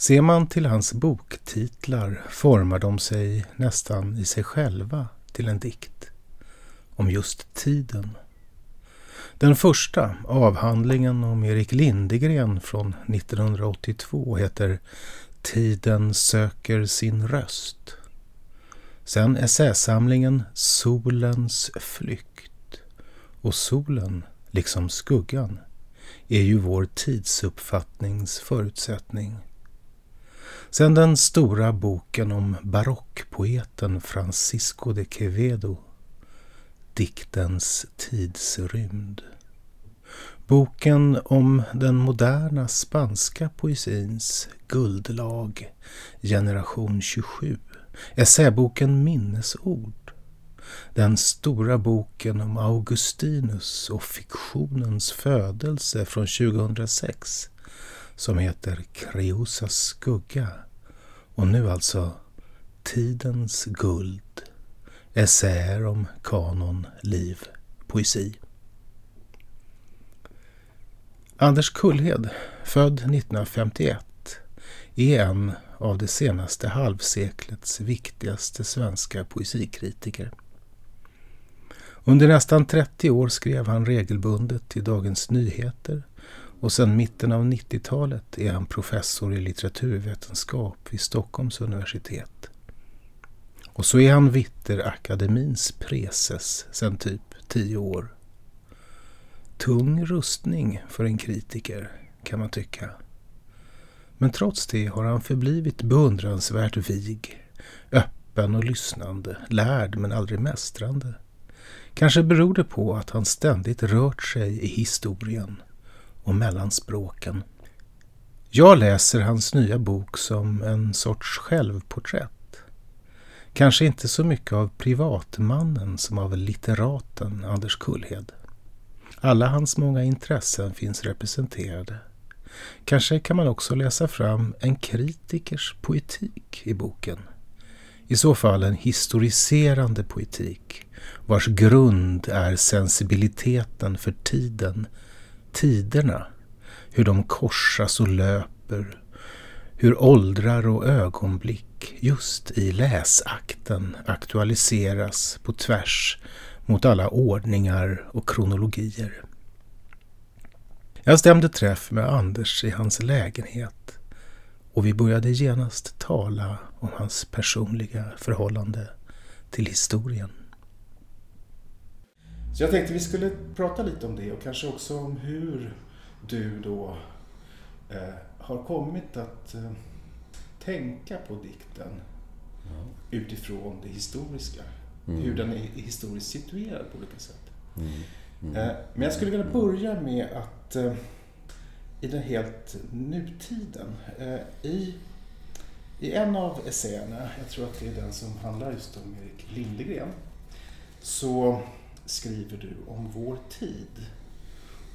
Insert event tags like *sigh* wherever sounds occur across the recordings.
Ser man till hans boktitlar formar de sig nästan i sig själva till en dikt om just tiden. Den första, avhandlingen om Erik Lindegren från 1982, heter Tiden söker sin röst. Sen essäsamlingen Solens flykt. Och solen, liksom skuggan, är ju vår tidsuppfattnings förutsättning. Sen den stora boken om barockpoeten Francisco de Quevedo, Diktens tidsrymd. Boken om den moderna spanska poesins guldlag, generation 27. Essäboken Minnesord. Den stora boken om Augustinus och fiktionens födelse från 2006 som heter Kreosas skugga och nu alltså Tidens guld. Essäer om kanon, liv, poesi. Anders Kullhed, född 1951, är en av det senaste halvseklets viktigaste svenska poesikritiker. Under nästan 30 år skrev han regelbundet till Dagens Nyheter och sedan mitten av 90-talet är han professor i litteraturvetenskap vid Stockholms universitet. Och så är han Vitterakademins preses sedan typ tio år. Tung rustning för en kritiker, kan man tycka. Men trots det har han förblivit beundransvärt vig, öppen och lyssnande, lärd men aldrig mästrande. Kanske beror det på att han ständigt rört sig i historien och mellan språken. Jag läser hans nya bok som en sorts självporträtt. Kanske inte så mycket av privatmannen som av litteraten Anders Kullhed. Alla hans många intressen finns representerade. Kanske kan man också läsa fram en kritikers poetik i boken. I så fall en historiserande poetik vars grund är sensibiliteten för tiden tiderna, hur de korsas och löper, hur åldrar och ögonblick just i läsakten aktualiseras på tvärs mot alla ordningar och kronologier. Jag stämde träff med Anders i hans lägenhet och vi började genast tala om hans personliga förhållande till historien. Så jag tänkte vi skulle prata lite om det och kanske också om hur du då eh, har kommit att eh, tänka på dikten ja. utifrån det historiska. Mm. Hur den är historiskt situerad på olika sätt. Mm. Mm. Eh, men jag skulle vilja börja med att eh, i den helt nutiden. Eh, I, I en av essäerna, jag tror att det är den som handlar just om Erik Lindegren, så skriver du om vår tid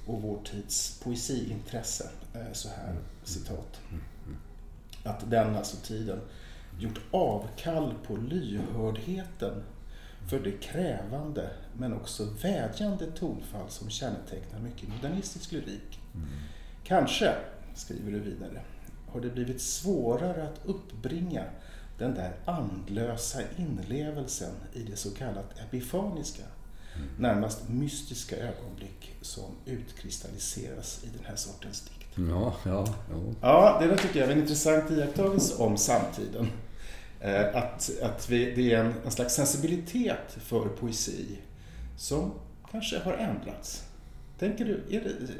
och vår tids poesiintresse. Eh, så här, citat. Att den, alltså tiden, gjort avkall på lyhördheten för det krävande men också vädjande tonfall som kännetecknar mycket modernistisk lyrik. Mm. Kanske, skriver du vidare, har det blivit svårare att uppbringa den där andlösa inlevelsen i det så kallat epifaniska närmast mystiska ögonblick som utkristalliseras i den här sortens dikt. Ja, ja, ja. ja det där tycker jag är en intressant iakttagelse om samtiden. Eh, att, att vi, det är en, en slags sensibilitet för poesi som kanske har ändrats. Tänker du, det,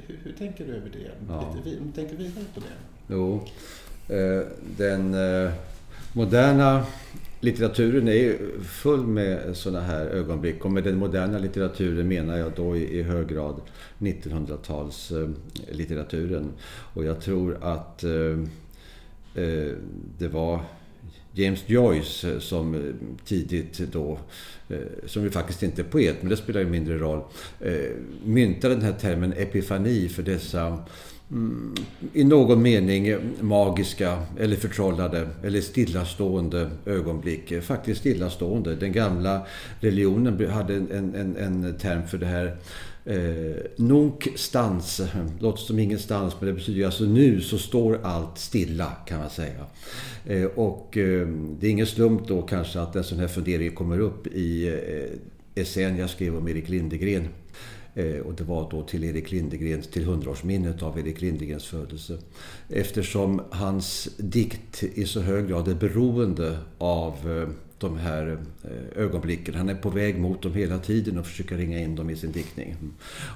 hur, hur, tänker du över det? Ja. Lite, tänker vidare på det? Jo, eh, den eh, moderna litteraturen är ju full med sådana här ögonblick och med den moderna litteraturen menar jag då i, i hög grad 1900-talslitteraturen. Eh, och jag tror att eh, Eh, det var James Joyce eh, som eh, tidigt då, som ju faktiskt inte är poet, men det spelar ju mindre roll, myntade den här termen epifani för dessa Mm, i någon mening magiska eller förtrollade eller stillastående ögonblick. Faktiskt stillastående. Den gamla religionen hade en, en, en term för det här Eh, nunc stans, låter som ingenstans men det betyder alltså nu så står allt stilla kan man säga. Eh, och eh, det är ingen slump då kanske att en sån här fundering kommer upp i eh, essän jag skrev om Erik Lindegren. Eh, och det var då till Erik Lindegrens, till hundraårsminnet av Erik Lindegrens födelse. Eftersom hans dikt i så hög grad är beroende av eh, de här eh, ögonblicken. Han är på väg mot dem hela tiden och försöker ringa in dem i sin diktning.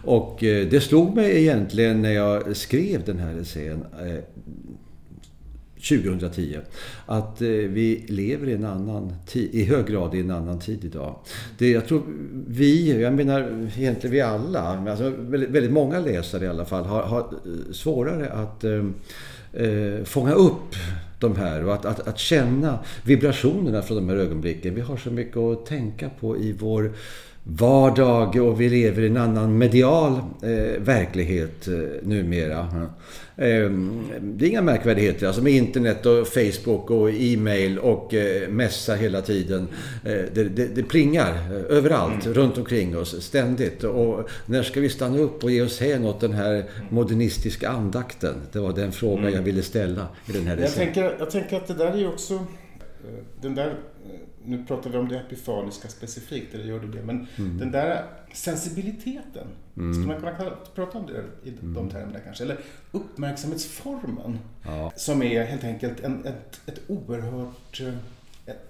Och det slog mig egentligen när jag skrev den här essän 2010 att eh, vi lever i en annan tid, i hög grad i en annan tid idag. Det, jag tror vi, jag menar egentligen vi alla, alltså väldigt, väldigt många läsare i alla fall, har, har eh, svårare att eh, eh, fånga upp de här och att, att, att känna vibrationerna från de här ögonblicken. Vi har så mycket att tänka på i vår vardag och vi lever i en annan medial eh, verklighet eh, numera. Eh, det är inga märkvärdigheter alltså med internet och Facebook och e-mail och eh, mässa hela tiden. Eh, det, det, det, plingar eh, överallt mm. runt omkring oss ständigt. Och när ska vi stanna upp och ge oss hän åt den här modernistiska andakten? Det var den fråga mm. jag ville ställa i den här jag tänker, jag tänker att det där är ju också den där nu pratar vi om det epifaniska specifikt, eller gör du det? Men mm. den där sensibiliteten, mm. skulle man kunna prata om det i de mm. termerna kanske? Eller uppmärksamhetsformen, ja. som är helt enkelt en, ett, ett oerhört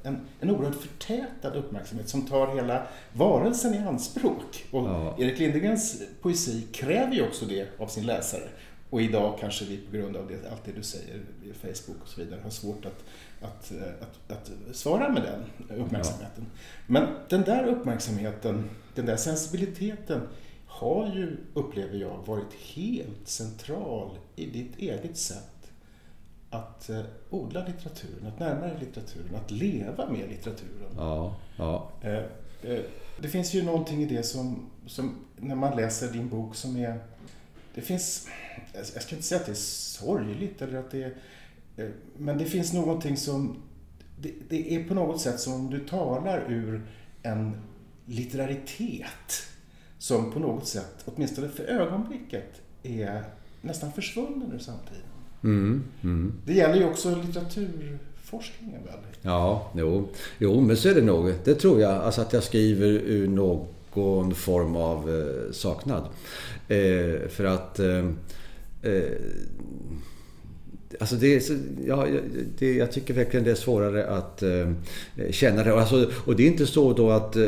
en, en oerhört förtätad uppmärksamhet som tar hela varelsen i anspråk. Och ja. Erik Lindegrens poesi kräver ju också det av sin läsare. Och idag kanske vi på grund av det, allt det du säger Facebook och så vidare har svårt att att, eh, att, att svara med den uppmärksamheten. Ja. Men den där uppmärksamheten, den där sensibiliteten har ju, upplever jag, varit helt central i ditt eget sätt att eh, odla litteraturen, att närma dig litteraturen, att leva med litteraturen. Ja, ja. Eh, det finns ju någonting i det som, som, när man läser din bok som är, det finns, jag ska inte säga att det är sorgligt eller att det är men det finns någonting som, det, det, är på något sätt som du talar ur en litteraritet som på något sätt, åtminstone för ögonblicket, är nästan försvunnen ur samtiden. Mm, mm. Det gäller ju också litteraturforskningen väl? Ja, jo. jo, men så är det nog. Det tror jag. Alltså att jag skriver ur någon form av eh, saknad. Eh, för att eh, eh Alltså det, ja, det, jag tycker verkligen det är svårare att eh, känna det. Alltså, och det är inte så då att eh,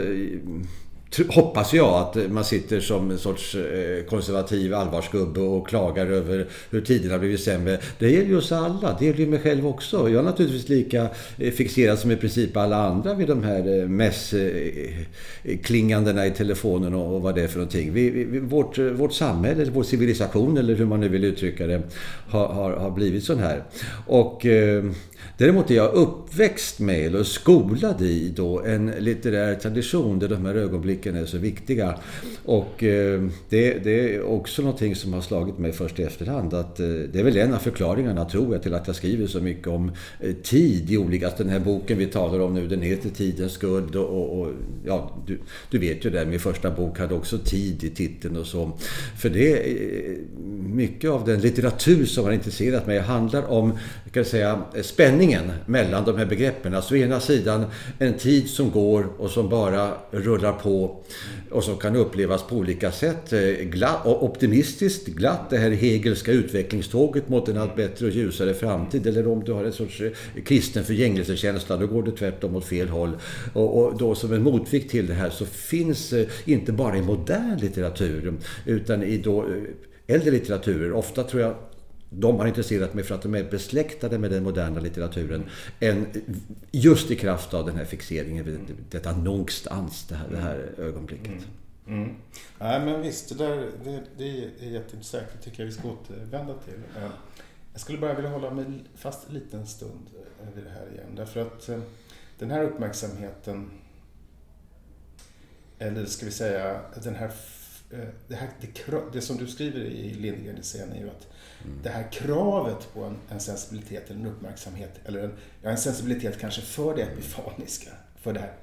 hoppas jag att man sitter som en sorts eh, konservativ allvarsgubbe och klagar över hur tiderna blivit sämre. Det gäller ju oss alla. Det gäller ju mig själv också. Jag är naturligtvis lika eh, fixerad som i princip alla andra vid de här eh, mässklingandena i telefonen och vad det är för någonting. Vi, vi, vårt, vårt samhälle, vår civilisation eller hur man nu vill uttrycka det, har, har, har blivit sån här. Och Däremot är jag uppväxt med, eller skolad i, då, en litterär tradition där de här ögonblicken är så viktiga. Och eh, det, det, är också någonting som har slagit mig först i efterhand. Att, eh, det är väl en av förklaringarna, tror jag, till att jag skriver så mycket om eh, tid i olika... Alltså den här boken vi talar om nu, den heter Tidens skuld. Och, och, och, ja, du, du vet ju det, min första bok hade också tid i titeln och så. För det eh, mycket av den litteratur som har intresserat mig handlar om, kan jag säga, spänning spänningen mellan de här begreppen. Alltså å ena sidan en tid som går och som bara rullar på och som kan upplevas på olika sätt. Eh, glatt, optimistiskt, glatt, det här Hegelska utvecklingståget mot en allt bättre och ljusare framtid. Eller om du har en sorts eh, kristen förgängelsekänsla, då går det tvärtom åt fel håll. Och, och då som en motvikt till det här så finns eh, inte bara i modern litteratur utan i då äldre litteraturer. Ofta tror jag de har intresserat mig för att de är besläktade med den moderna litteraturen. Än just i kraft av den här fixeringen vid detta någonstans, det här, det här ögonblicket. Mm. Mm. Nej men visst, det, där, det, det är jätteintressant. Det tycker jag vi ska återvända till. Eh, Jag skulle bara vilja hålla mig fast en liten stund vid det här igen. Därför att den här uppmärksamheten, eller ska vi säga den här det, här, det, det, som du skriver i Lindgren-essän är ju att mm. det här kravet på en, en, sensibilitet eller en uppmärksamhet, eller en, ja, en sensibilitet kanske för det epifaniska, för det här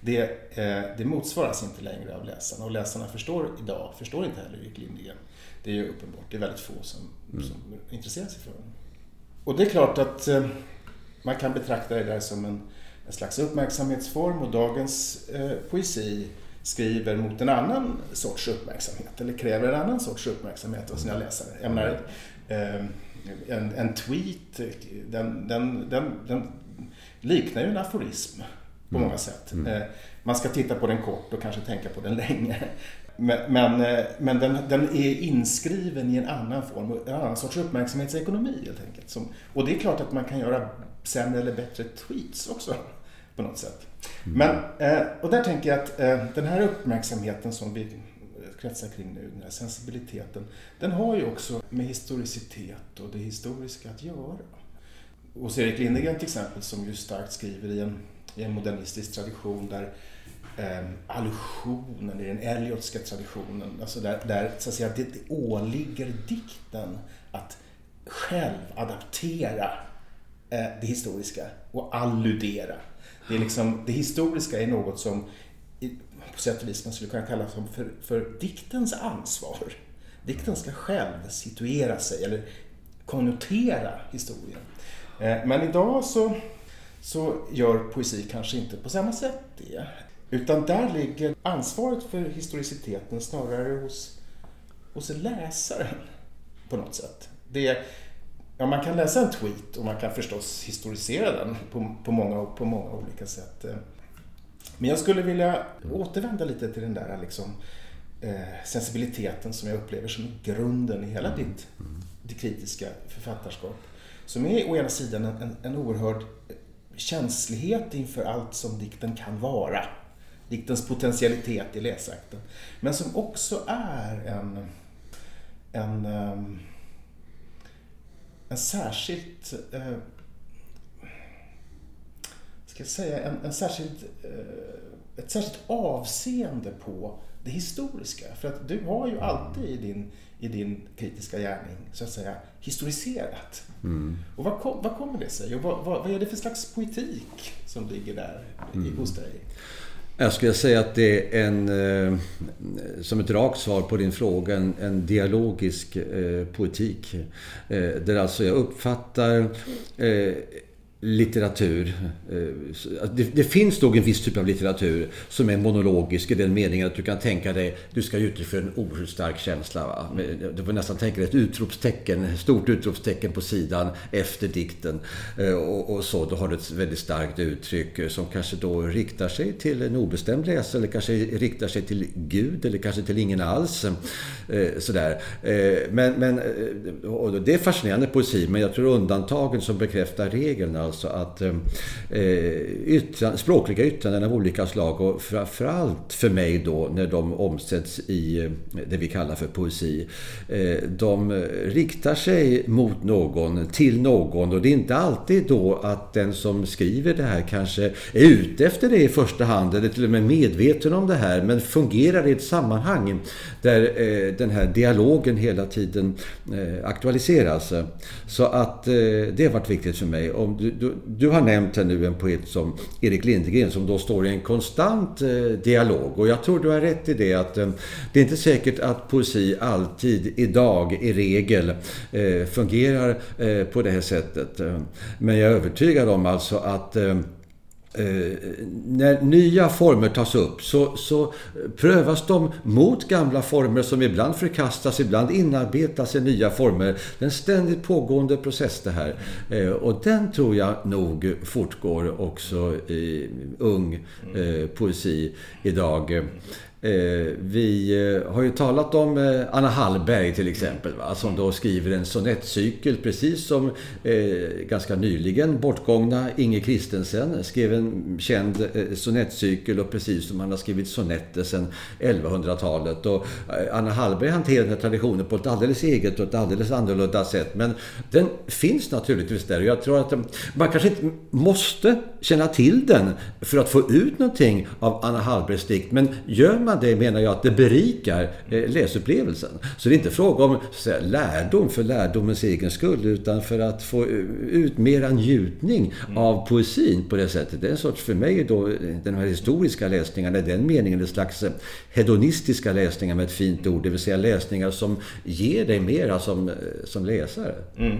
det, eh, det motsvaras inte längre av läsarna och läsarna förstår idag, förstår inte heller Erik Lindgren. Det är ju uppenbart, det är väldigt få som, mm. som intresserar sig för honom. Och det är klart att eh, man kan betrakta det där som en, en slags uppmärksamhetsform och dagens eh, poesi skriver mot en annan sorts uppmärksamhet eller kräver en annan sorts uppmärksamhet av sina läsare. Jag menar, eh, en, en tweet, den, den, den, den liknar ju en aforism på mm. många sätt. Mm. Eh, man ska titta på den kort och kanske tänka på den länge. Men, men, eh, men den, den, är inskriven i en annan form, en annan sorts uppmärksamhetsekonomi helt enkelt. Som, och det är klart att man kan göra sämre eller bättre tweets också på något sätt. Mm. Men, eh, och där tänker jag att eh, den här uppmärksamheten som vi kretsar kring nu, den här sensibiliteten, den har ju också med historicitet och det historiska att göra. Hos Erik Lindegren till exempel, som ju starkt skriver i en, i en modernistisk tradition där eh, allusionen i den Eliotska traditionen, alltså där, där så att säga, det, det åligger dikten att själv adaptera eh, det historiska och alludera. Det, är liksom, det historiska är något som på sätt och vis man skulle kunna kalla för, för diktens ansvar. Dikten ska själv situera sig eller konnotera historien. Eh, men idag så, så gör poesi kanske inte på samma sätt det. Utan där ligger ansvaret för historiciteten snarare hos, hos läsaren på något sätt. Det, ja, man kan läsa en tweet och man kan förstås historisera den på, på, många, på många olika sätt. Men jag skulle vilja återvända lite till den där liksom, eh, sensibiliteten som jag upplever som grunden i hela ditt, ditt kritiska författarskap. Som är å ena sidan en, en, en oerhörd känslighet inför allt som dikten kan vara. Diktens potentialitet i läsakten. Men som också är en, en, ehm, en särskilt eh, ska jag säga, en, en särskild, eh, ett särskilt avseende på det historiska. För att du har ju alltid i din, i din kritiska gärning så att säga historiserat. Mm. Och vad, kom, vad kommer det sig? Och vad, vad, vad, är det för slags poetik som ligger där mm. hos dig? Jag skulle säga att det är en, eh, som ett rakt svar på din fråga, en, en dialogisk eh, poetik. Eh, där alltså jag uppfattar eh, litteratur. Eh, det, det, finns nog en viss typ av litteratur som är monologisk i den meningen att du kan tänka dig, du ska ge uttryck för en oerhört stark känsla. Va? Eh, du får nästan tänka dig ett utropstecken, stort utropstecken på sidan efter dikten. Eh, och, och, så, då har du ett väldigt starkt uttryck som kanske då riktar sig till en obestämd läsare eller kanske riktar sig till Gud eller kanske till ingen alls. Sådär. Men, men det är fascinerande poesi, men jag tror undantagen som bekräftar regeln alltså att eh, eh yttran, språkliga yttranden av olika slag och framförallt för mig då när de omsätts i eh, det vi kallar för poesi. Eh, de riktar sig mot någon, till någon och det är inte alltid då att den som skriver det här kanske är ute efter det i första hand eller till och med medveten om det här men fungerar i ett sammanhang där eh, den här dialogen hela tiden eh, aktualiseras. Så att eh, det har varit viktigt för mig. Om du, du, du, har nämnt här nu en poet som Erik Lindgren som då står i en konstant eh, dialog. Och jag tror du har rätt i det att eh, det är inte säkert att poesi alltid idag i regel eh, fungerar eh, på det här sättet. Eh, men jag är övertygad om alltså att eh, eh, när nya former tas upp så, så, prövas de mot gamla former som ibland förkastas, ibland inarbetas i nya former. Det är en ständigt pågående process det här. Eh, och den tror jag nog fortgår också i ung eh, poesi idag. Eh, vi eh, har ju talat om eh, Anna Hallberg till exempel, va? som då skriver en sonettcykel precis som eh, ganska nyligen bortgångna Inge Kristensen skrev en känd sonettcykel och precis som han har skrivit sonetter sedan 1100-talet. Och Anna Hallberg hanterar den här traditionen på ett alldeles eget och ett alldeles annorlunda sätt. Men den finns naturligtvis där och jag tror att man kanske inte måste känna till den för att få ut någonting av Anna Hallbergs dikt. Men gör man det menar jag att det berikar eh, läsupplevelsen. Så det är inte fråga om så säga, lärdom för lärdomens egen skull utan för att få ut mera njutning av poesin på det sättet. Det är en sorts, för mig då, den här historiska läsningen i den meningen en slags hedonistiska läsningar med ett fint ord. Det vill säga läsningar som ger dig mera som, som läsare. Mm.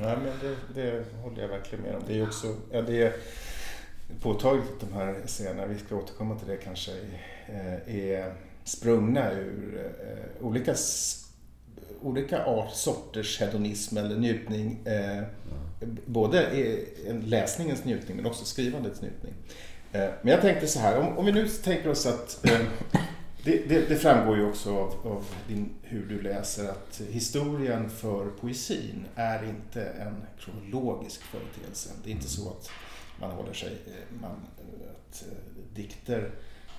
Nej, men det, det håller jag verkligen med om. Det är också... Ja, det är, påtagligt att de här essäerna, vi ska återkomma till det kanske, eh, är sprungna ur eh, olika, olika art, sorters hedonism eller njutning. Eh, både läsningens njutning men också skrivandets njutning. Men jag tänkte så här, om, om vi nu tänker oss att det, det, det, framgår ju också av, av din, hur du läser att historien för poesin är inte en kronologisk företeelse. Det är inte så att man håller sig, eh, man, att eh, dikter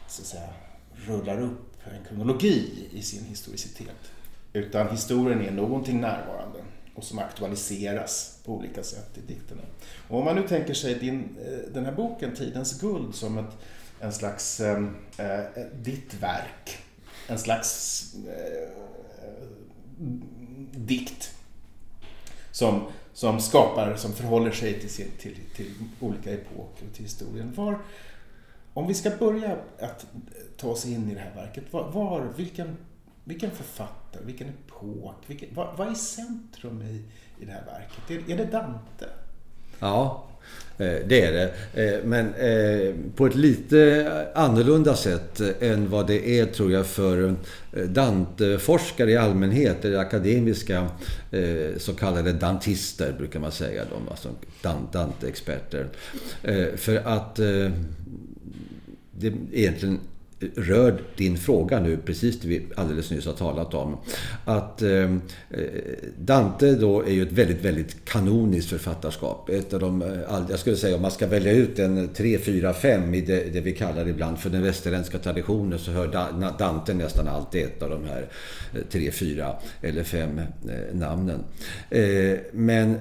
så att säga rullar upp en kronologi i sin historicitet. Utan historien är någonting närvarande och som aktualiseras på olika sätt i dikterna. Och om man nu tänker sig din, eh, den här boken, Tidens guld, som ett, en slags eh, ditt verk, en slags eh, dikt som som skapar, som förhåller sig till, sin, till, till olika epoker och till historien. Var, om vi ska börja att ta oss in i det här verket, var, var vilken, vilken författare, vilken epok, vilken, vad, vad är centrum i, i det här verket? Är, är det Dante? Ja, Eh, det är det. Eh, men eh, på ett lite annorlunda sätt än vad det är tror jag för Dante-forskare i allmänhet, eller akademiska så kallade dantister brukar man säga, de, alltså Dante-experter. För att det egentligen rör din fråga nu, precis det vi alldeles nyss har talat om. Att eh, Dante då är ju ett väldigt, väldigt kanoniskt författarskap. Ett av de, eh, jag skulle säga om man ska välja ut en 3, 4, 5 i det, det vi kallar ibland för den västerländska traditionen så hör Dante nästan alltid ett av de här eh, 3, 4 eller 5 eh, namnen. Eh, men eh,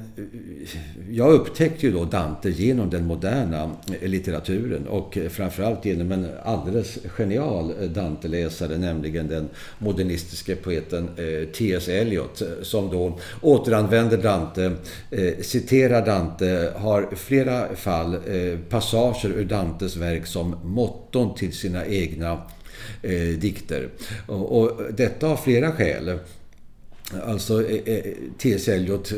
jag upptäckte ju då Dante genom den moderna litteraturen och framförallt genom en alldeles genial eh, Dante-läsare, nämligen den modernistiske poeten eh, T.S. Eliot, eh, som då återanvänder Dante, eh, citerar Dante, har flera fall eh, passager ur Dantes verk som motton till sina egna eh, dikter. Och, och detta av flera skäl. Alltså eh, eh, T.S. Eliot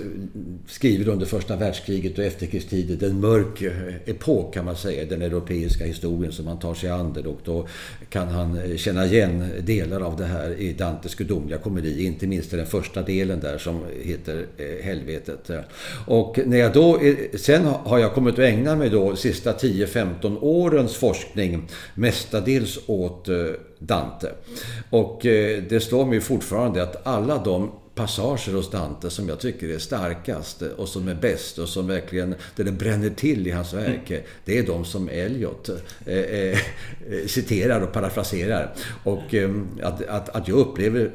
skriver under första världskriget och efterkrigstiden en mörk eh, epok kan man säga, den europeiska historien som han tar sig an det. Och då kan han känna igen delar av det här i Dantes gudomliga komedi, inte minst i den första delen där som heter Helvetet. Och när jag då, sen har jag kommit att ägna mig då sista 10-15 årens forskning mestadels åt Dante. Och eh, det slår mig fortfarande att alla de passager hos Dante som jag tycker är starkast och som är bäst och som verkligen, där det bränner till i hans verk. Mm. Det är de som Eliot eh, eh, citerar och parafraserar. Och eh, att, att, att jag upplever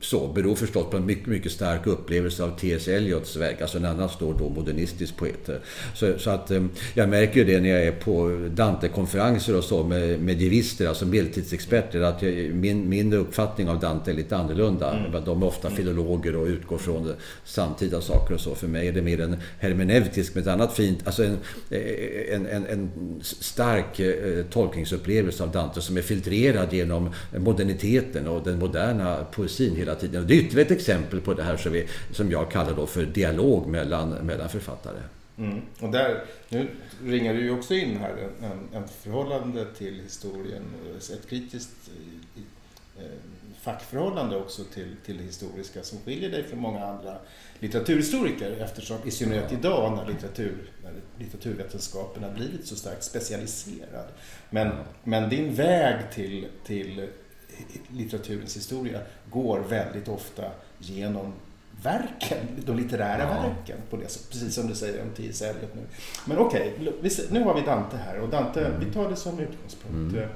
så beror förstås på en mycket, mycket stark upplevelse av T.S. Eliots verk, alltså en annan stor då modernistisk poet. Så, så att eh, jag märker ju det när jag är på Dante-konferenser och så med medievister, alltså medeltidsexperter, att jag, min, min uppfattning av Dante är lite annorlunda. Mm. De är ofta filologer dialoger och utgår från samtida saker och så. För mig är det mer en hermeneutisk med ett annat fint, alltså en, eh, en, en, en stark eh, tolkningsupplevelse av Dante som är filtrerad genom moderniteten och den moderna poesin hela tiden. Och det är ytterligare ett exempel på det här som, vi, som jag kallar då för dialog mellan, mellan författare. Mm. Och där, nu ringar du ju också in här en, en förhållande till historien, ett kritiskt eh, fackförhållande också till, till det historiska som skiljer dig från många andra litteraturhistoriker eftersom i synnerhet idag när, litteratur, när litteraturvetenskapen har blivit så starkt specialiserad. Men, men din väg till, till litteraturens historia går väldigt ofta genom verken, de litterära ja. verken. På det, precis som du säger om T.S. Eliot nu. Men okej, okay, nu har vi Dante här och Dante, mm. vi tar det som utgångspunkt. Mm.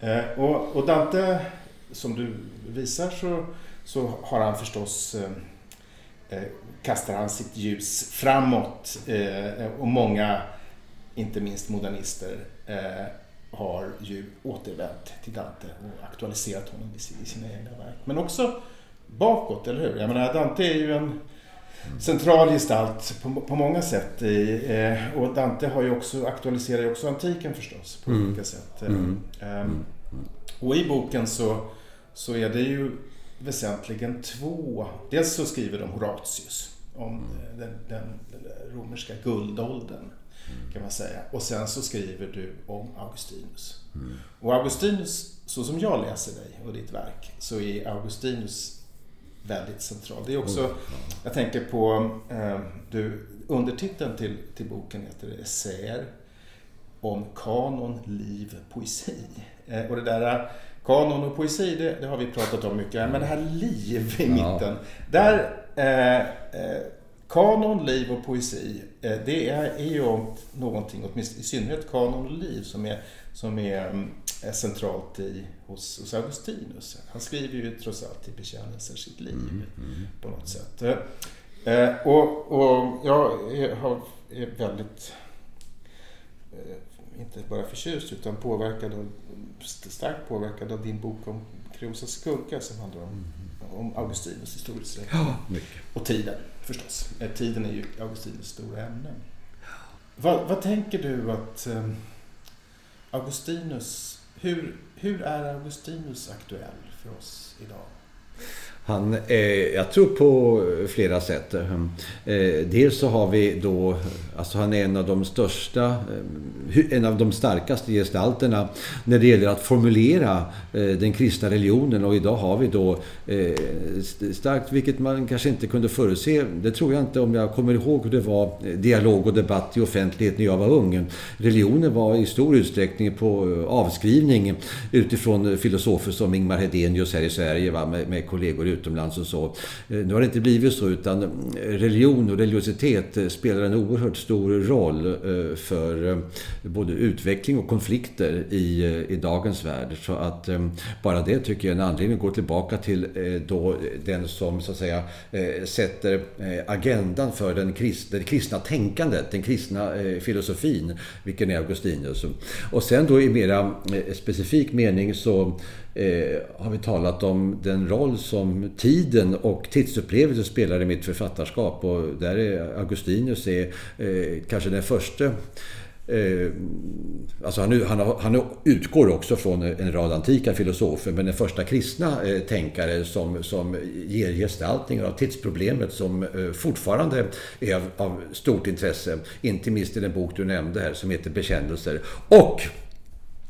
Mm. Och, och, Dante, som du visar så, så har han förstås eh, eh kastar han sitt ljus framåt eh, och många, inte minst modernister, eh, har ju återvänt till Dante och aktualiserat honom i sina egna verk. Men också bakåt, eller hur? Jag menar, Dante är ju en central gestalt på, på många sätt. I, eh, och Dante har ju också, aktualiserar ju också antiken förstås på mm. olika sätt. Mm. Um, och i boken så, så är det ju väsentligen två. Dels så skriver de Horatius om mm. den, den, den romerska guldåldern mm. kan man säga. Och sen så skriver du om Augustinus. Mm. Och Augustinus, så som jag läser dig och ditt verk, så är Augustinus väldigt central. Det är också, jag tänker på, eh, du, undertiteln till, till boken heter Essäer om kanon, liv, poesi. Eh, och det där kanon och poesi, det, det, har vi pratat om mycket, men det här liv i mitten. Där, eh, eh, kanon, liv och poesi, eh, det är, är ju någonting, åtminstone i synnerhet kanon och liv, som är, som är mm, är centralt i, hos, hos Augustinus. Han skriver ju trots allt i bekännelser sitt liv mm, mm. på något sätt. Eh, och, och jag är, har, är väldigt, eh, inte bara förtjust utan påverkad av, starkt påverkad av din bok om Kreosas skugga som handlar om, mm. om Augustinus historiskt ja, Och tiden förstås. Eh, tiden är ju Augustinus stora ämne. Vad, vad tänker du att eh, Augustinus hur, hur är Augustinus aktuell för oss idag? Han, eh, jag tror på flera sätt. Ehm, eh, dels så har vi då, alltså han är en av de största, eh, en av de starkaste gestalterna när det gäller att formulera eh, den kristna religionen och idag har vi då eh, starkt, vilket man kanske inte kunde förutse, det tror jag inte om jag kommer ihåg hur det var eh, dialog och debatt i offentlighet när jag var ung. Religionen var i stor utsträckning på avskrivning utifrån filosofer som Ingmar Hedenius här i Sverige va, med, med kollegor utomlands och så. Eh, nu har det inte blivit så utan eh, religion och religiositet eh, spelar en oerhört stor roll för både utveckling och konflikter i, i dagens värld. Så att bara det tycker jag är en anledning att gå tillbaka till då den som så att säga sätter agendan för den kristna, det kristna tänkandet, den kristna filosofin, vilken är Augustinus. Och sen då i mera specifik mening så eh, har vi talat om den roll som tiden och tidsupplevelsen spelar i mitt författarskap. Och där är Augustinus är, eh, kanske den första Eh, alltså han, han, han, utgår också från en rad antika filosofer men den första kristna eh, tänkare som, som ger gestaltningar av tidsproblemet som eh, fortfarande är av, av, stort intresse. Inte minst i den bok du nämnde här som heter Bekännelser. Och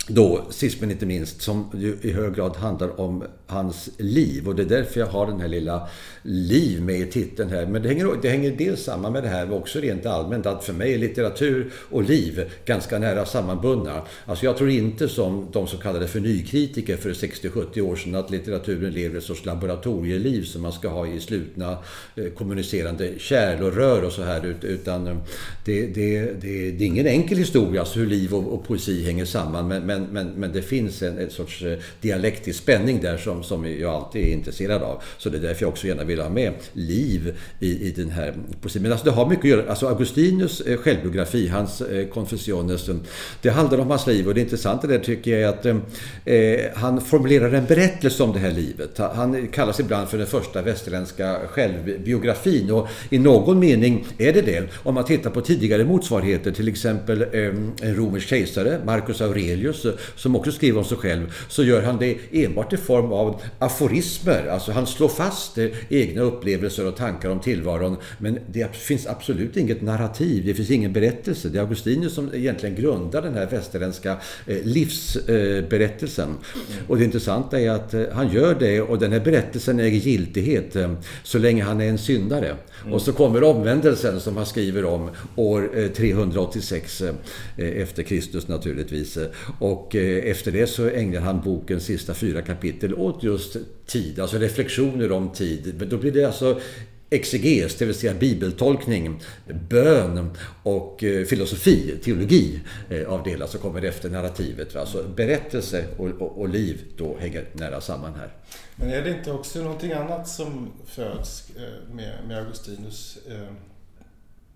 då, sist men inte minst, som ju i hög grad handlar om hans liv. Och det är därför jag har den här lilla liv med i titeln här. Men det hänger, det hänger dels samman med det här, men också rent allmänt att för mig är litteratur och liv ganska nära sammanbundna. Alltså jag tror inte som de som kallade för nykritiker för 60-70 år sedan att litteraturen lever ett sorts laboratorieliv som man ska ha i slutna eh, kommunicerande kärl och rör och så här. Utan eh, det, det, det, det är ingen enkel historia, alltså hur liv och, och poesi hänger samman. Men, men, men, men det finns en, en sorts eh, dialektisk spänning där som, som jag alltid är intresserad av. Så det är därför jag också gärna vill ha med liv i, i den här poesin. Men alltså det har mycket att göra. Alltså Augustinus eh, självbiografi, hans eh, Confessiones, det handlar om hans liv och det intressanta där tycker jag är att eh, eh han formulerar en berättelse om det här livet. Han kallas ibland för den första västerländska självbiografin och i någon mening är det det. Om man tittar på tidigare motsvarigheter, till exempel eh, en romersk kejsare, Marcus Aurelius, som också skriver om sig själv, så gör han det enbart i form av av aforismer. Alltså han slår fast eh, egna upplevelser och tankar om tillvaron. Men det finns absolut inget narrativ, det finns ingen berättelse. Det är Augustinus som egentligen grundar den här västerländska eh, livsberättelsen. Mm. Och det intressanta är att han gör det och den här berättelsen äger giltighet så länge han är en syndare. Mm. Och så kommer omvändelsen som han skriver om år 386 efter Kristus naturligtvis. Och efter det så ägnar han bokens sista fyra kapitel åt just tid, alltså reflektioner om tid. Då blir det alltså exeges, det vill säga bibeltolkning, bön och eh, filosofi, teologi eh, avdelas och kommer efter narrativet. Alltså berättelse och, och, och, liv då hänger nära samman här. Men är det inte också någonting annat som föds eh, med, med Augustinus?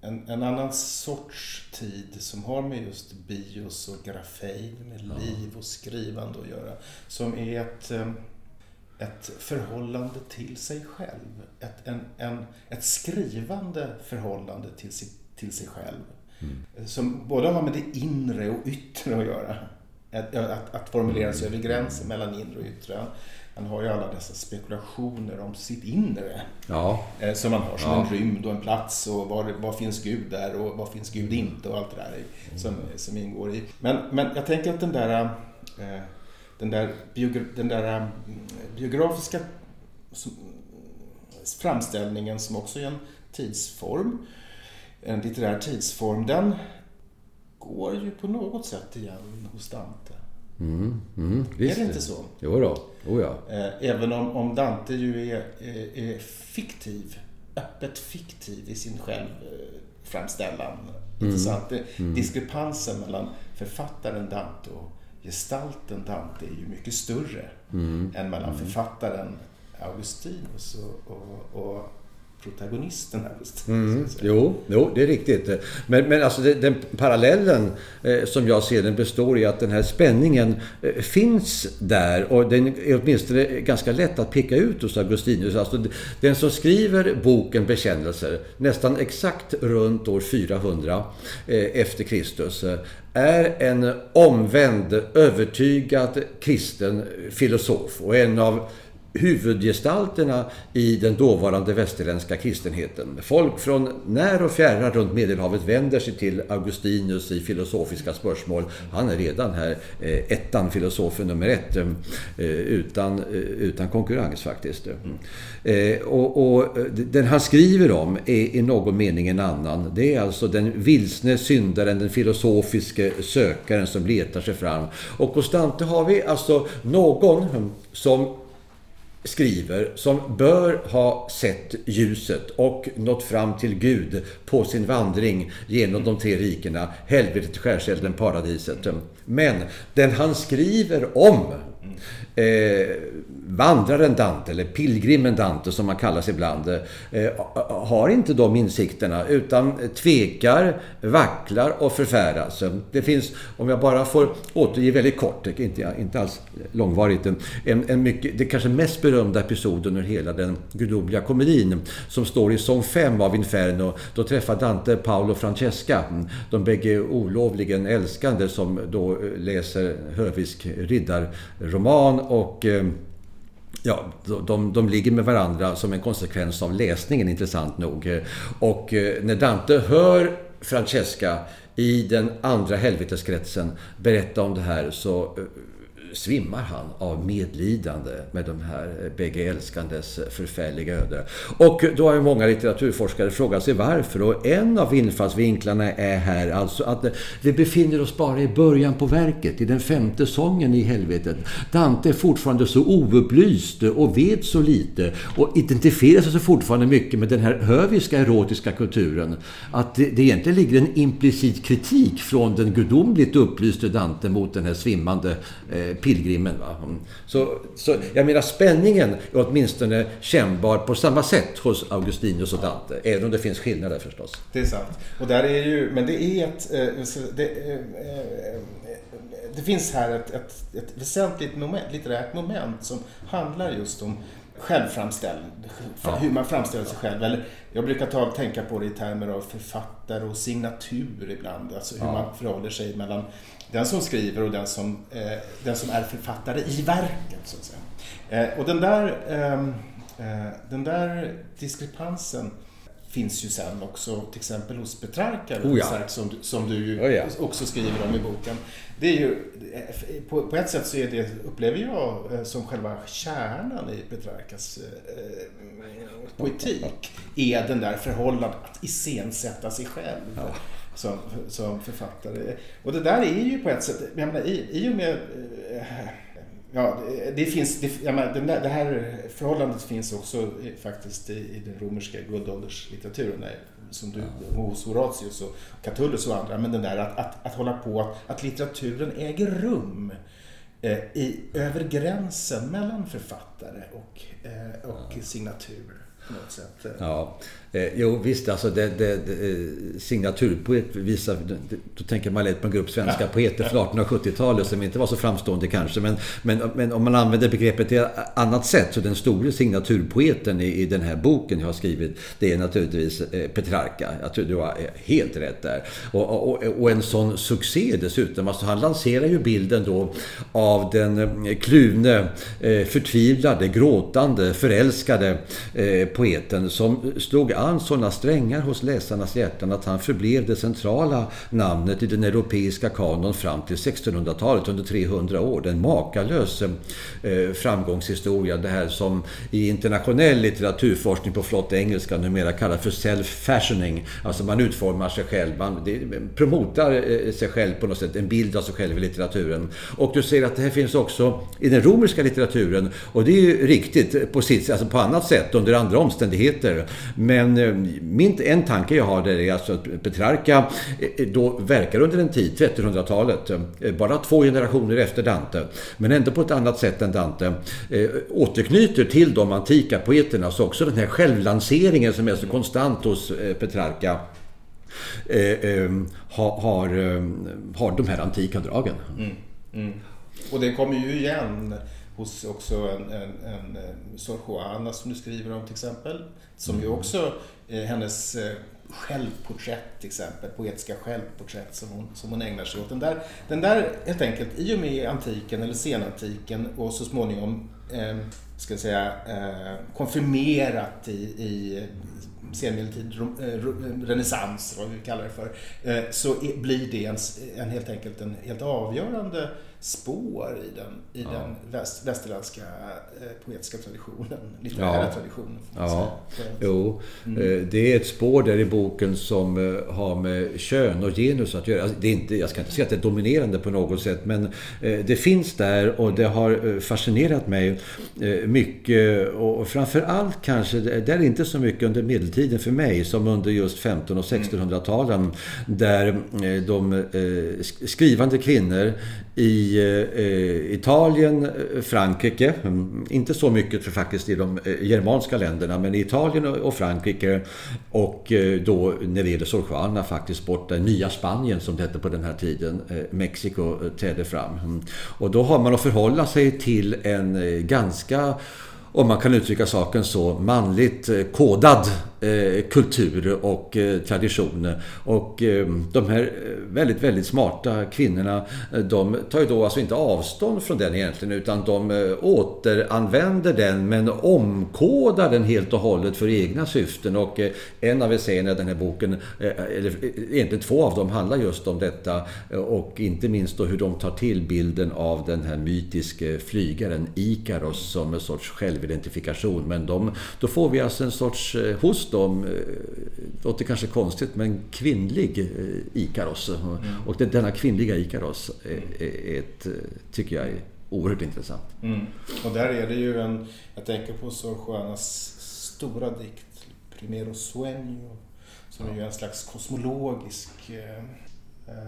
En, en, annan sorts tid som har med just bios och grafein, med liv och skrivande att göra. Som är ett, ett förhållande till sig själv. Ett, en, en, ett skrivande förhållande till sig, till sig själv. Mm. Som både har med det inre och yttre att göra. Att, att, att formulera sig mm. över gränsen mellan inre och yttre. Han har ju alla dessa spekulationer om sitt inre. Ja. Eh, som man har som ja. en rymd och en plats och var, var finns Gud där och var finns Gud inte och allt det där som, som ingår i. Men, men jag tänker att den där, eh, den där, biogra den där mm, biografiska framställningen som också är en tidsform, en litterär tidsform, den går ju på något sätt igen hos Dante. Mm, mm, är det inte så? Jo då. Oh ja. Eh, även om, om Dante ju är, är, är, fiktiv, öppet fiktiv i sin självframställan. Mm. Intressant. Mm. Diskrepansen mellan författaren Dante och gestalten Dante är ju mycket större mm. än mellan mm. författaren Augustinus och, och, och protagonisten här. Mm. Jo, jo, det är riktigt. Men, men alltså det, den parallellen eh, som jag ser den består i att den här spänningen eh, finns där och den är åtminstone ganska lätt att peka ut hos Augustinus. Alltså, den som skriver boken Bekännelser nästan exakt runt år 400 eh, efter Kristus eh, är en omvänd, övertygad kristen filosof och en av huvudgestalterna i den dåvarande västerländska kristenheten. Folk från när och fjärran runt Medelhavet vänder sig till Augustinus i filosofiska spörsmål. Han är redan här eh, ettan, filosofen nummer ett, eh, utan, eh, utan konkurrens faktiskt. Mm. Och, och, den han skriver om är i någon mening en annan. Det är alltså den vilsne syndaren, den filosofiske sökaren som letar sig fram. Och hos Dante har vi alltså någon som skriver som bör ha sett ljuset och nått fram till Gud på sin vandring genom de tre rikena, helvetet, skärselden, paradiset. Men den han skriver om eh, vandraren Dante, eller pilgrimen Dante som man kallas ibland, eh, har inte de insikterna utan tvekar, vacklar och förfäras. Det finns, om jag bara får återge väldigt kort, inte, inte alls långvarigt, en, en mycket, det kanske mest berömda episoden ur hela den gudomliga komedin som står i sång 5 av Inferno. Då träffar Dante Paolo Francesca, de bägge olovligen älskande som då eh, läser hövisk riddarroman och eh, Ja, de, de ligger med varandra som en konsekvens av läsningen, intressant nog. Och eh, när Dante hör Francesca i den andra helveteskretsen berätta om det här så eh, svimmar han av medlidande med de här eh, bägge älskandes eh, förfärliga öde. Och eh, då har ju många litteraturforskare frågat sig varför. Och en av infallsvinklarna är här alltså att vi befinner oss bara i början på verket, i den femte sången i helvetet. Dante är fortfarande så oupplyst och vet så lite och identifierar sig fortfarande mycket med den här höviska erotiska kulturen. Att det, det egentligen ligger en implicit kritik från den gudomligt upplyste Dante mot den här svimmande eh, pilgrimen. Va? Mm. Så, så jag menar spänningen är åtminstone kännbar på samma sätt hos Augustinus och Dante. Även om det finns skillnader förstås. Det är sant. Och där är ju, men det är ett... Eh, det, eh, eh, det finns här ett, ett, ett väsentligt moment, litterärt moment som handlar just om självframställd, Ja. hur man framställer sig själv. Eller, jag brukar ta, tänka på det i termer av författare och signatur ibland. Alltså hur Ja. man förhåller sig mellan den som skriver och den som, eh, den som är författare i verket. Så att säga. Eh, och den där, ehm, eh, den där diskrepansen finns ju sen också till exempel hos Petrarca, Oh ja. Som, som du ju Oh ja. också skriver om i boken. Det är ju, på, på ett sätt så är det, upplever jag, eh, som själva kärnan i Petrarcas eh, poetik, är den där förhållandet att iscensätta sig själv. Ja. Som, som författare. Och det där är ju på ett sätt, jag menar, i, i och med eh, Ja, det, det finns, det, den där, det här förhållandet finns också faktiskt i, i den romerska guldålderslitteraturen. där, Som du, hos Horatius och Catullus och andra. Men den där att, att, att hålla på, att, att litteraturen äger rum eh, i, över gränsen mellan författare och, eh, och signatur. På något sätt. Ja, eh, jo visst alltså det, det, det, eh, signaturpoet visar, då tänker man lätt på en grupp svenska poeter från 1870-talet som inte var så framstående kanske. Men, men, men om man använder begreppet ett annat sätt så den store signaturpoeten i, i den här boken jag har skrivit det är naturligtvis eh, Petrarca. Jag tror du har eh, helt rätt där. Och, och, och en sån succé dessutom. Alltså han lanserar ju bilden då av den kluvne, förtvivlade, gråtande, förälskade poeten som slog an sådana strängar hos läsarnas hjärtan att han förblev det centrala namnet i den europeiska kanon fram till 1600-talet under 300 år. En makalös eh, framgångshistoria. Det här som i internationell litteraturforskning på flott engelska numera kallas för self-fashioning. Alltså man utformar sig själv, man det, promotar eh, sig själv på något sätt, en bild av sig själv i litteraturen. Och du ser att det här finns också i den romerska litteraturen och det är ju riktigt på sitt alltså på annat sätt under andra omständigheter. Men Eh, min, en tanke jag har där är alltså att Petrarca eh, då verkar under en tid, 1300-talet, eh, bara två generationer efter Dante, men ändå på ett annat sätt än Dante, återknyter till de antika poeterna. Så också den här självlanseringen som är så konstant hos Petrarca ehm, har, har, har de här antika dragen. Mm, mm. Och det kommer ju igen hos också en, en, en eh, Sor Juana som du skriver om till exempel. Som ju också eh, hennes eh, självporträtt till exempel, poetiska självporträtt som hon, som hon ägnar sig åt. Den där, den där helt enkelt, i och med antiken eller senantiken och så småningom eh, ska jag säga, eh, konfirmerat i, i senmedeltid, eh, renässans, vad vi kallar det för, eh, så blir det en, en helt enkelt en helt avgörande spår i den, i Ja. den väst, västerländska eh, poetiska traditionen, *laughs* litterära Ja. traditionen. Ja, jo. Eh, Det är ett spår där i boken som eh, har med kön och genus att göra. Alltså, Det är inte, jag ska inte säga att det är dominerande på något sätt, men eh, det finns där och det har fascinerat mig mycket. Och framför allt kanske, det är inte så mycket under medeltiden för mig som under just 15 och 1600-talen där eh, de sk- skrivande kvinnor i eh, Italien, eh, Frankrike, mm, inte så mycket för faktiskt i de eh, germanska länderna, men i Italien och- Frankrike. Och eh, då när det gäller faktiskt borta i nya Spanien som det hette på den här tiden, eh, Mexiko eh, trädde fram. Mm. Och då har man att förhålla sig till en eh, ganska om man kan uttrycka saken så, manligt eh, kodad Eh, kultur och eh, traditioner. tradition. Och eh, de här väldigt, väldigt smarta kvinnorna, de tar ju då alltså inte avstånd från den egentligen, utan de återanvänder den, men omkodar den helt och hållet för egna syften. Och en av essäerna i den här boken, eller egentligen två av dem, handlar just om detta. Och inte minst då hur de tar till bilden av den här mytiske flygaren Ikaros som en sorts självidentifikation. Men de, då får vi alltså en sorts, host hos dem, eh, låter kanske konstigt, men kvinnlig eh, Ikaros. Och det, denna kvinnliga Ikaros är, är ett, eh, tycker jag är oerhört intressant. Mm. Och där är det ju en, jag tänker på Sor Juanas stora dikt, Primero Sueño, som är ju en slags kosmologisk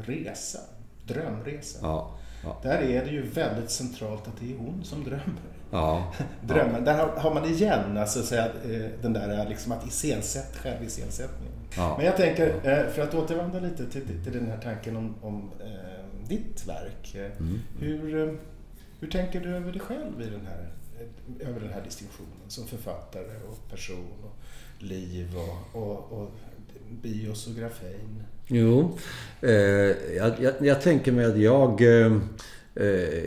resa, drömresa. Ja, ja, Där är det ju väldigt centralt att det är hon som drömmer. ja, *laughs* Drömmen, där har, har man igen alltså, så att eh, den där liksom att iscensätt, själviscensättningen. ja. Men jag tänker, eh, för att återvända lite till, till den här tanken om, om eh, ditt verk. Mm. Hur, hur tänker du över dig själv i den här över den här distinktionen som författare och person och liv och, och, och bios och grafin. Jo, eh, jag, jag, jag, tänker mig att jag eh,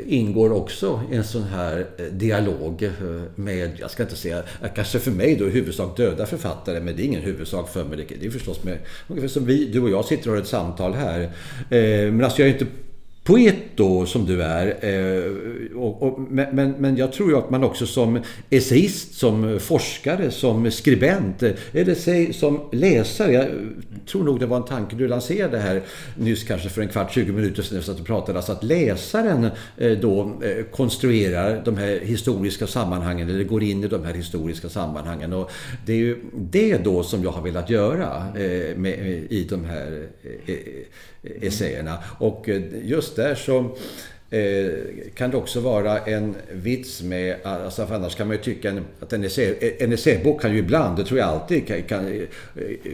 ingår också i en sån här eh, dialog eh, med, jag ska inte säga, eh, kanske för mig då i huvudsak döda författare, men det är ingen huvudsak för mig. Det är förstås med, ungefär som vi, du och jag sitter och har ett samtal här. Eh, men alltså jag är inte poet då som du är. Eh, och, och, men, men jag tror ju att man också som essayist, som forskare, som skribent eh, eller säg som läsare. Jag tror nog det var en tanke du lanserade här nyss kanske för en kvart, 20 minuter sedan efter att du pratade. Alltså att läsaren eh, då eh, konstruerar de här historiska sammanhangen eller går in i de här historiska sammanhangen. Och det är ju det då som jag har velat göra eh, med, i de här essäerna. Och eh, just där så kan det också vara en vits med, alltså för annars kan man ju tycka att en, essä, en essäbok kan ju ibland, det tror jag alltid, kan, kan, eh,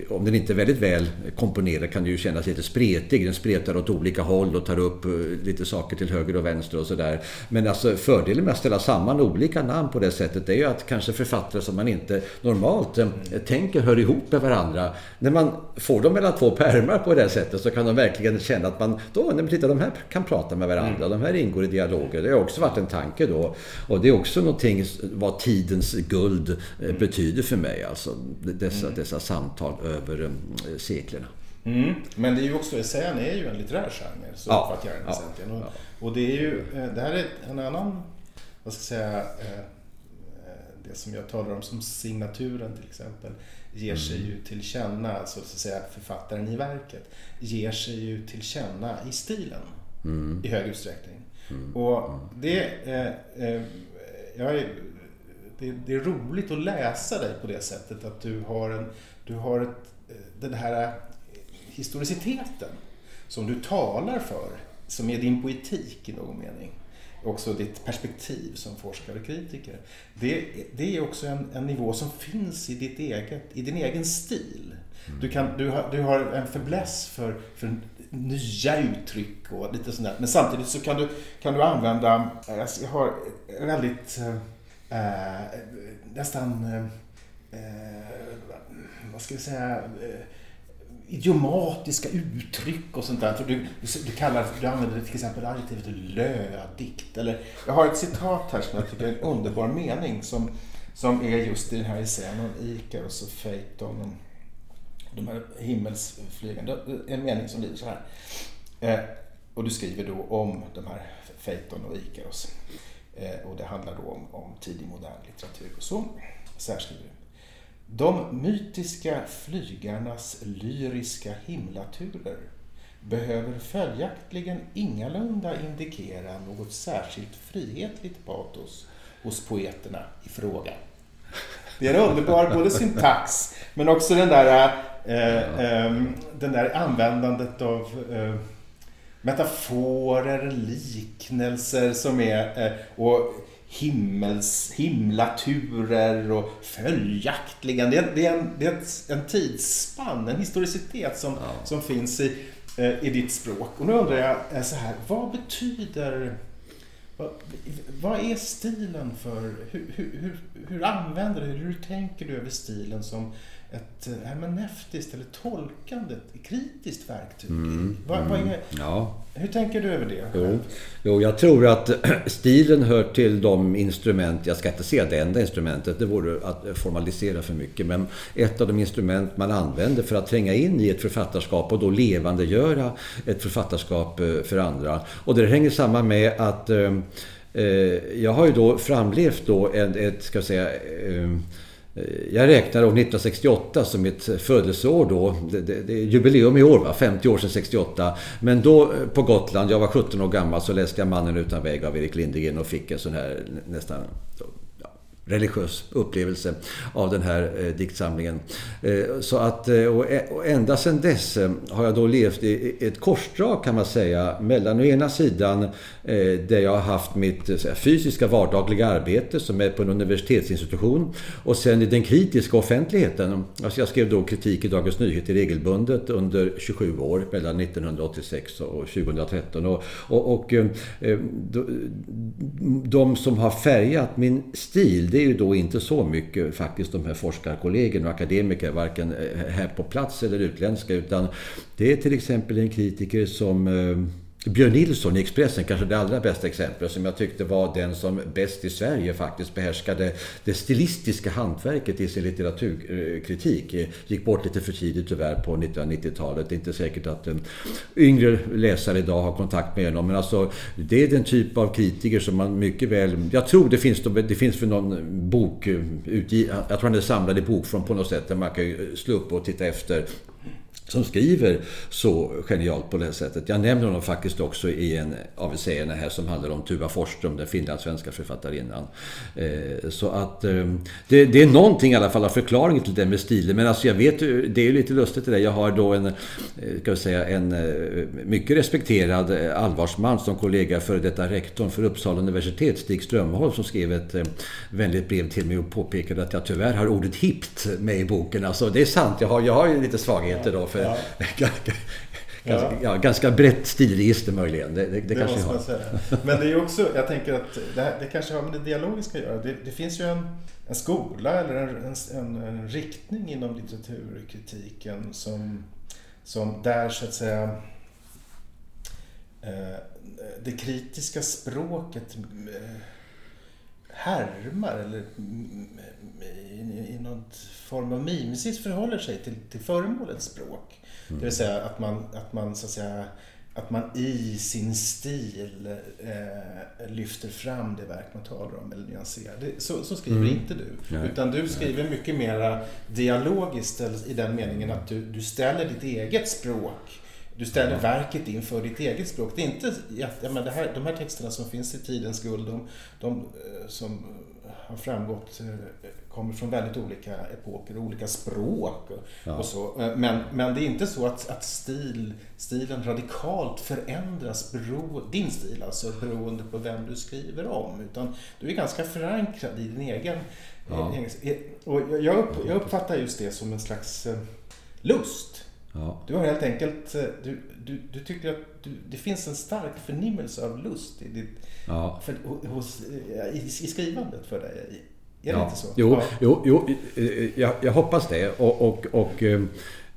om den inte är väldigt väl komponerad kan ju kännas lite spretig. Den spretar åt olika håll och tar upp eh, lite saker till höger och vänster och sådär. Men alltså fördelen med att ställa samman olika namn på det sättet är ju att kanske författare som man inte normalt tänker hör ihop med varandra. När man får dem mellan två pärmar på det sättet så kan de verkligen känna att man, då, nej, titta de här kan prata med varandra. Mm. De här ingår i dialoger. Det har också varit en tanke då. Och det är också någonting vad tidens guld eh, mm. betyder för mig. Alltså dessa, mm. dessa samtal över um, seklerna. Mm. Men det är ju också, essäen är ju en litterär genre, så ja, uppfattar jag den ja, och, ja. och det är ju, eh, det här är en annan, vad ska jag säga, eh, det som jag talar om som signaturen till exempel, ger sig mm. ju till känna, alltså så att säga författaren i verket, ger sig ju till känna i stilen mm. i hög utsträckning. Mm. Och det, eh, eh, jag är, det, det, är roligt att läsa dig på det sättet att du har, en, du har ett, eh, den här historiciteten som du talar för, som är din poetik i någon mening. Också ditt perspektiv som forskare och kritiker. Det, det är också en, en nivå som finns i, ditt eget, i din egen stil. Du, kan, du, har, du har en fäbless för, för nya uttryck och lite sånt där. Men samtidigt så kan du, kan du använda, eh, jag har väldigt eh, eh, nästan, eh, eh vad ska vi säga, eh, idiomatiska uttryck och sånt där. Så du, du, kallar, du använder till exempel adjektivet lödigt. Eller, jag har ett citat här som jag tycker är en underbar mening som, som är just i den här essän om Ikaros och Phaeton de här himmelsflygande, en mening som lyder så här. Eh, och du skriver då om de här Phaeton och Ikaros. Eh, och det handlar då om, om tidig modern litteratur. Och så, så här skriver du. De mytiska flygarnas lyriska himlaturer behöver följaktligen ingalunda indikera något särskilt frihetligt patos hos poeterna i fråga. Det är en underbar både syntax men också den där eh, Ehm, den där användandet av eh, metaforer, liknelser som är eh, och himmels, himlaturer och följaktligen. Det är, det är, en, det är en tidsspann, en historicitet som, ja. som finns i, i ditt språk. Och nu undrar jag så här, vad betyder vad, vad är stilen för, hur, hur, hur, hur använder du, hur tänker du över stilen som ett eh, hermeneutiskt eller tolkande, kritiskt verktyg. Mm, vad, vad är, ja. Hur tänker du över det? Jo, jo, jag tror att *clears throat* stilen hör till de instrument, jag ska inte säga det enda instrumentet, det vore att formalisera för mycket, men ett av de instrument man använder för att tränga in i ett författarskap och då levandegöra ett författarskap eh, för andra. Och det hänger samman med att eh, jag har ju då framlevt då ett, ett ska jag säga, Eh, Eh, jag räknar år 1968 som mitt födelseår då. Det, det, det, är jubileum i år, va? 50 år sedan 68. Men då eh, på Gotland, jag var 17 år gammal, så läste jag Mannen utan väg av Erik Lindegren och fick en sån här nästan religiös upplevelse av den här eh, diktsamlingen. Eh, så att, eh, och, och ända sedan dess eh, har jag då levt i ett korsdrag kan man säga mellan å ena sidan eh, där jag har haft mitt eh, fysiska vardagliga arbete som är på en universitetsinstitution och sen i den kritiska offentligheten. Alltså jag skrev då kritik i Dagens Nyheter regelbundet under 27 år mellan 1986 och 2013. Och, och, och eh, eh, de som har färgat min stil det är ju då inte så mycket faktiskt de här forskarkollegorna och akademiker, varken eh, här på plats eller utländska, utan det är till exempel en kritiker som eh, Björn Nilsson i Expressen, kanske det allra bästa exemplet, som jag tyckte var den som bäst i Sverige faktiskt behärskade det stilistiska hantverket i sin litteraturkritik. Gick bort lite för tidigt tyvärr på 1990-talet. Det är inte säkert att en yngre läsare idag har kontakt med honom. Men alltså, det är den typ av kritiker som man mycket väl... Jag tror det finns, det finns för någon bok, eh, jag tror han är samlad i bokform på något sätt, där man kan slå upp och titta efter som skriver så genialt på det sättet. Jag nämner honom faktiskt också i en av essäerna här som handlar om Tuva Forsström, den finlandssvenska författarinnan. Eh, så att ehm, det, det, är någonting i alla fall av förklaringen till det med stilen. Men alltså jag vet, det är ju lite lustigt det där. Jag har då en, eh, kan säga, en eh, mycket respekterad allvarsman som kollega före detta rektorn för Uppsala universitet, Stig Strömholm, som skrev ett vänligt brev till mig och påpekade att jag tyvärr har ordet hippt med i boken. Alltså det är sant, jag har, jag har ju lite svagheter då för ja. *laughs* ganska, ja. ja. ganska brett stilregister möjligen. Det, det, det, det kanske måste man säga. Men det är också, jag tänker att det, här, det kanske har med det dialogiska att göra. Det, finns ju en, en skola eller en, en, en, riktning inom litteraturkritiken som, som där så att säga eh, det kritiska språket eh, härmar eller i, i någon form av mimesis förhåller sig till, till föremålets språk. Mm. Det vill säga att man, att man så att säga att man i sin stil eh, lyfter fram det verk man talar om eller nyanserar. Det, så, så skriver mm. inte du. Nej. Utan du skriver mycket mera dialogiskt i den meningen att du, du ställer ditt eget språk du ställer verket inför ditt eget språk. Det är inte, ja, men det här, de här texterna som finns i Tidens guld, de, de eh, som har framgått eh, kommer från väldigt olika epoker och olika språk. Ja. Och så. Eh, men, men det är inte så att, att stil, stilen radikalt förändras, bero, din stil alltså, beroende på vem du skriver om. Utan du är ganska förankrad i din egen... Ja. Och jag, upp, jag uppfattar just det som en slags lust. Ja. Du har helt enkelt, eh, du, du, du tycker att du, det finns en stark förnimmelse av lust i, ditt, ja. för, hos, i, i skrivandet för dig. Är det ja. inte så? Jo, ja. jo, jo jag, jag hoppas det. Och, och, och eh,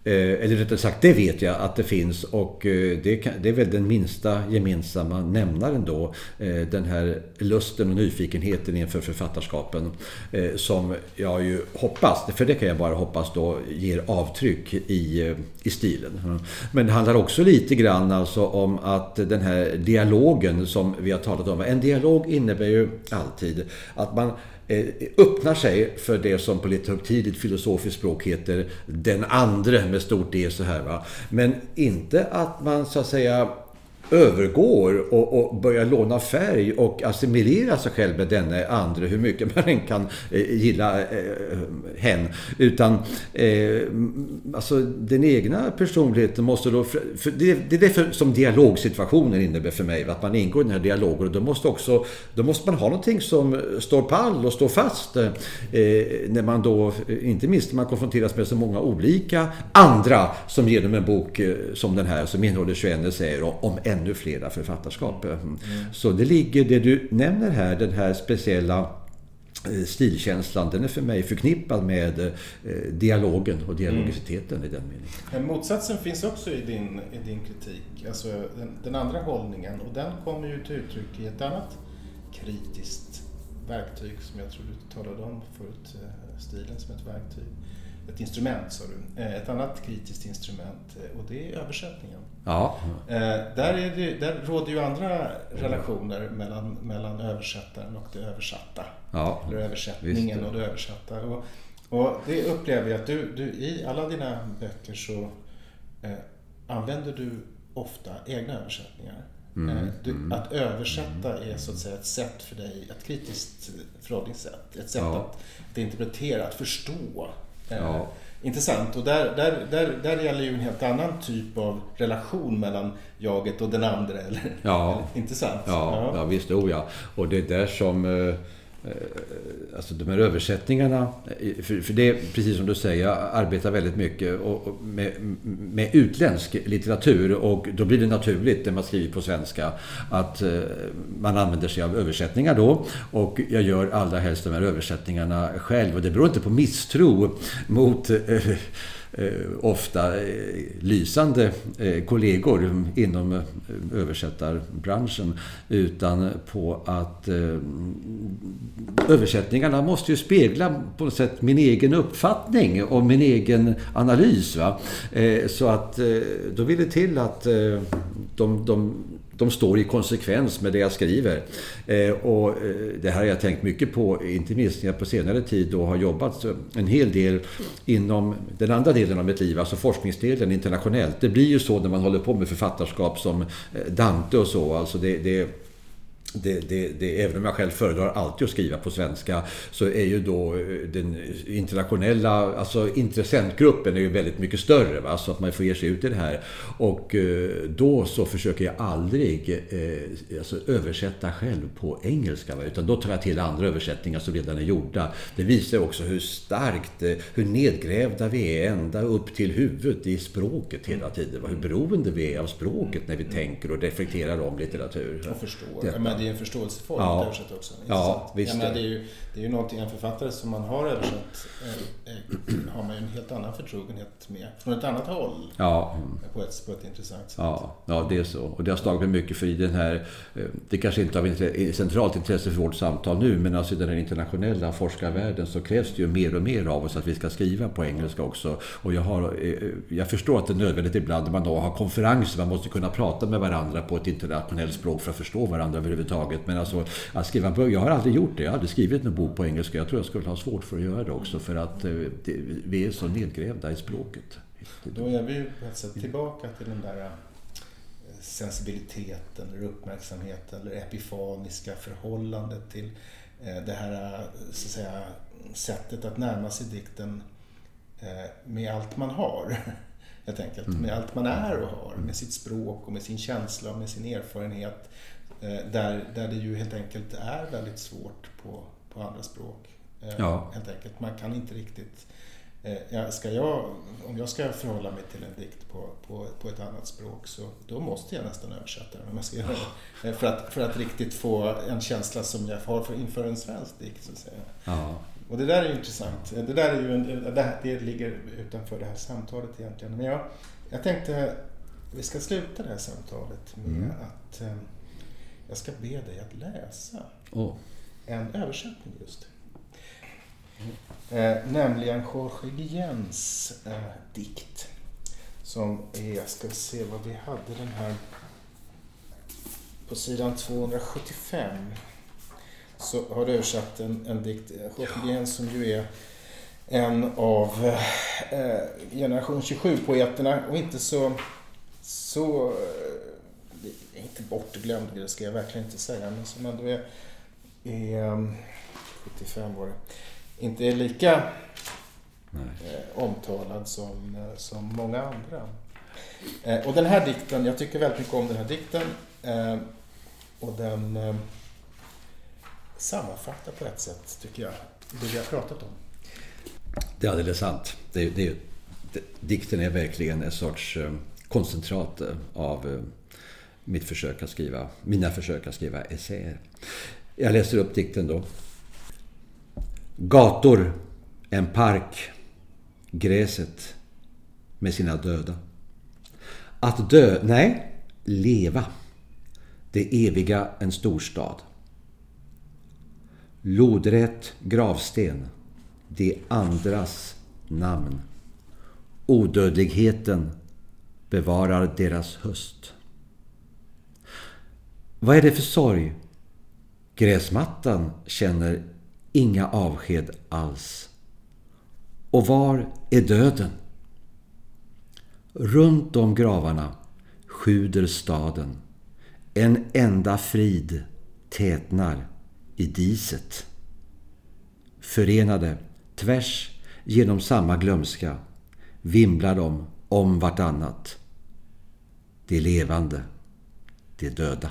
Eh, eller rättare sagt, det vet jag att det finns och eh, det, kan, det är väl den minsta gemensamma nämnaren då. Den här lusten och nyfikenheten inför författarskapen som jag ju hoppas, för det kan jag bara hoppas då, ger avtryck i, i stilen. Men det handlar också lite grann alltså om att den här dialogen som vi har talat om. En dialog innebär ju alltid att man Eh, öppnar sig för det som på lite högtidligt filosofiskt språk heter den andre med stort D så här va. Men inte att man så att säga övergår och, och börjar låna färg och assimilera sig själv med denne andra hur mycket man än kan eh, gilla eh, hen. Utan eh, alltså den egna personligheten måste då... För det, det är det för, som dialogsituationen innebär för mig. Att man ingår i den här dialogen och då måste, också, då måste man ha någonting som står pall och står fast. Eh, när man då, eh, inte minst när man konfronteras med så många olika andra som genom en bok eh, som den här som innehåller 21 essäer om ännu flera författarskap. Mm. mm. Så det ligger, det du nämner här, den här speciella eh, stilkänslan, den är för mig förknippad med eh, dialogen och dialogiciteten mm. i den meningen. Men motsatsen finns också i din, i din kritik, alltså den, den, andra hållningen och den kommer ju till uttryck i ett annat kritiskt verktyg som jag tror du talade om förut, eh, stilen som ett verktyg ett instrument sa du. Eh, ett annat kritiskt instrument eh, och det är översättningen. Ja. Eh, där, är det, där råder ju andra relationer mellan, mellan översättaren och det översatta. Ja. Eller översättningen och det översatta. Och, och det upplever jag att du, du i alla dina böcker så eh, använder du ofta egna översättningar. Mm, du, mm, att översätta är så att säga ett sätt för dig, ett kritiskt förhållningssätt. Ett sätt ja. att, att interpretera, att förstå. Eh, ja. Intressant. Och där, där, där, där gäller ju en helt annan typ av relation mellan jaget och den andra. Eller? Ja. *laughs* Intressant. Ja, ja. ja visst. Oh ja. Och det är där som eh, Eh, alltså de här översättningarna, eh, för, för det är precis som du säger, jag arbetar väldigt mycket med, med utländsk litteratur och då blir det naturligt när man skriver på svenska att eh, man använder sig av översättningar då. Och jag gör allra helst de här översättningarna själv. Och det beror inte på misstro mot Eh, Eh, ofta eh, lysande eh, kollegor inom översättarbranschen utan på att översättningarna måste ju spegla på något sätt min egen uppfattning och min egen analys. Va? Så att då vill det till att de, de de står i konsekvens med det jag skriver. Eh, och eh, det här har jag tänkt mycket på, inte minst när jag på senare tid då har jobbat eh, en hel del inom den andra delen av mitt liv, alltså forskningsdelen internationellt. Det blir ju så när man håller på med författarskap som eh, Dante och så. Alltså det, det det, det, det, även om jag själv föredrar alltid att skriva på svenska så är ju då eh, den internationella, alltså intressentgruppen är ju väldigt mycket större. Va? Så att man får ge sig ut i det här. Och eh, då så försöker jag aldrig eh, alltså översätta själv på engelska. Va? Utan då tar jag till andra översättningar som redan är gjorda. Det visar också hur starkt, hur nedgrävda vi är ända upp till huvudet i språket hela tiden. Va? Hur beroende vi är av språket när vi tänker och reflekterar om litteratur. Jag förstår det är en förståelseform ja. att översätta också. Ja, visst. Menar, det, är ju, det är ju någonting, en författare som man har översatt eh, eh, har man ju en helt annan förtrogenhet med. Från ett annat håll. Ja. På, ett, på ett intressant sätt. Ja, ja, det är så. Och det har slagit mig mycket för i den här, eh, det kanske inte av centralt intresse för vårt samtal nu, men alltså i den här internationella forskarvärlden så krävs det ju mer och mer av oss att vi ska skriva på engelska också. Och jag, har, jag förstår att det är nödvändigt ibland när man då har konferenser, man måste kunna prata med varandra på ett internationellt språk för att förstå varandra överhuvudtaget överhuvudtaget. Men alltså att skriva böcker, jag har aldrig gjort det. Jag har aldrig skrivit en bok på engelska. Jag tror jag skulle ha svårt för att göra det också för att eh, det, vi är så nedgrävda i språket. Då är vi på ett sätt tillbaka till den där eh, sensibiliteten, eller uppmärksamheten eller epifaniska förhållandet till eh, det här så att säga, sättet att närma sig dikten med allt man har. *laughs* Helt enkelt. Mm. Med allt man är och har. Med sitt språk och med sin känsla och med sin erfarenhet. Eh, där, där det ju helt enkelt är väldigt svårt på, på andra språk. Eh, ja. Helt enkelt. Man kan inte riktigt... Eh, ska jag, om jag ska förhålla mig till en dikt på, på, på ett annat språk så då måste jag nästan översätta den om jag ska göra. För att, för att riktigt få en känsla som jag har för, inför en svensk dikt. Så att säga. Ja. Och det där är ju intressant. Det där är ju en, det, det ligger utanför det här samtalet egentligen. Men jag, jag tänkte vi ska sluta det här samtalet med mm. att jag ska be dig att läsa oh. en översättning just. Eh, nämligen Jorge Guillens eh, dikt. Som är, jag ska se vad vi hade den här på sidan 275 så har du översatt en, en dikt, eh, Jorge som ju är en av eh, generation 27-poeterna och inte så, så eh, inte bortglömd, det ska jag verkligen inte säga, men som ändå är, är 75 år. Inte är lika eh, omtalad som, eh, som många andra. Eh, och den här dikten, jag tycker väldigt mycket om den här dikten. Eh, och den eh, sammanfattar på ett sätt, tycker jag, det vi har pratat om. Det är alldeles sant. Det, det, det, dikten är verkligen en sorts eh, koncentrat av mitt försök att skriva, mina försök att skriva essäer. Jag läser upp dikten då. Gator, en park, gräset med sina döda. Att dö, nej, leva. Det eviga en storstad. Lodrätt gravsten, de andras namn. Odödligheten bevarar deras höst. Vad är det för sorg? Gräsmattan känner inga avsked alls. Och var är döden? Runt om gravarna sjuder staden. En enda frid tätnar i diset. Förenade tvärs genom samma glömska vimlar de om vartannat. Det levande, det döda.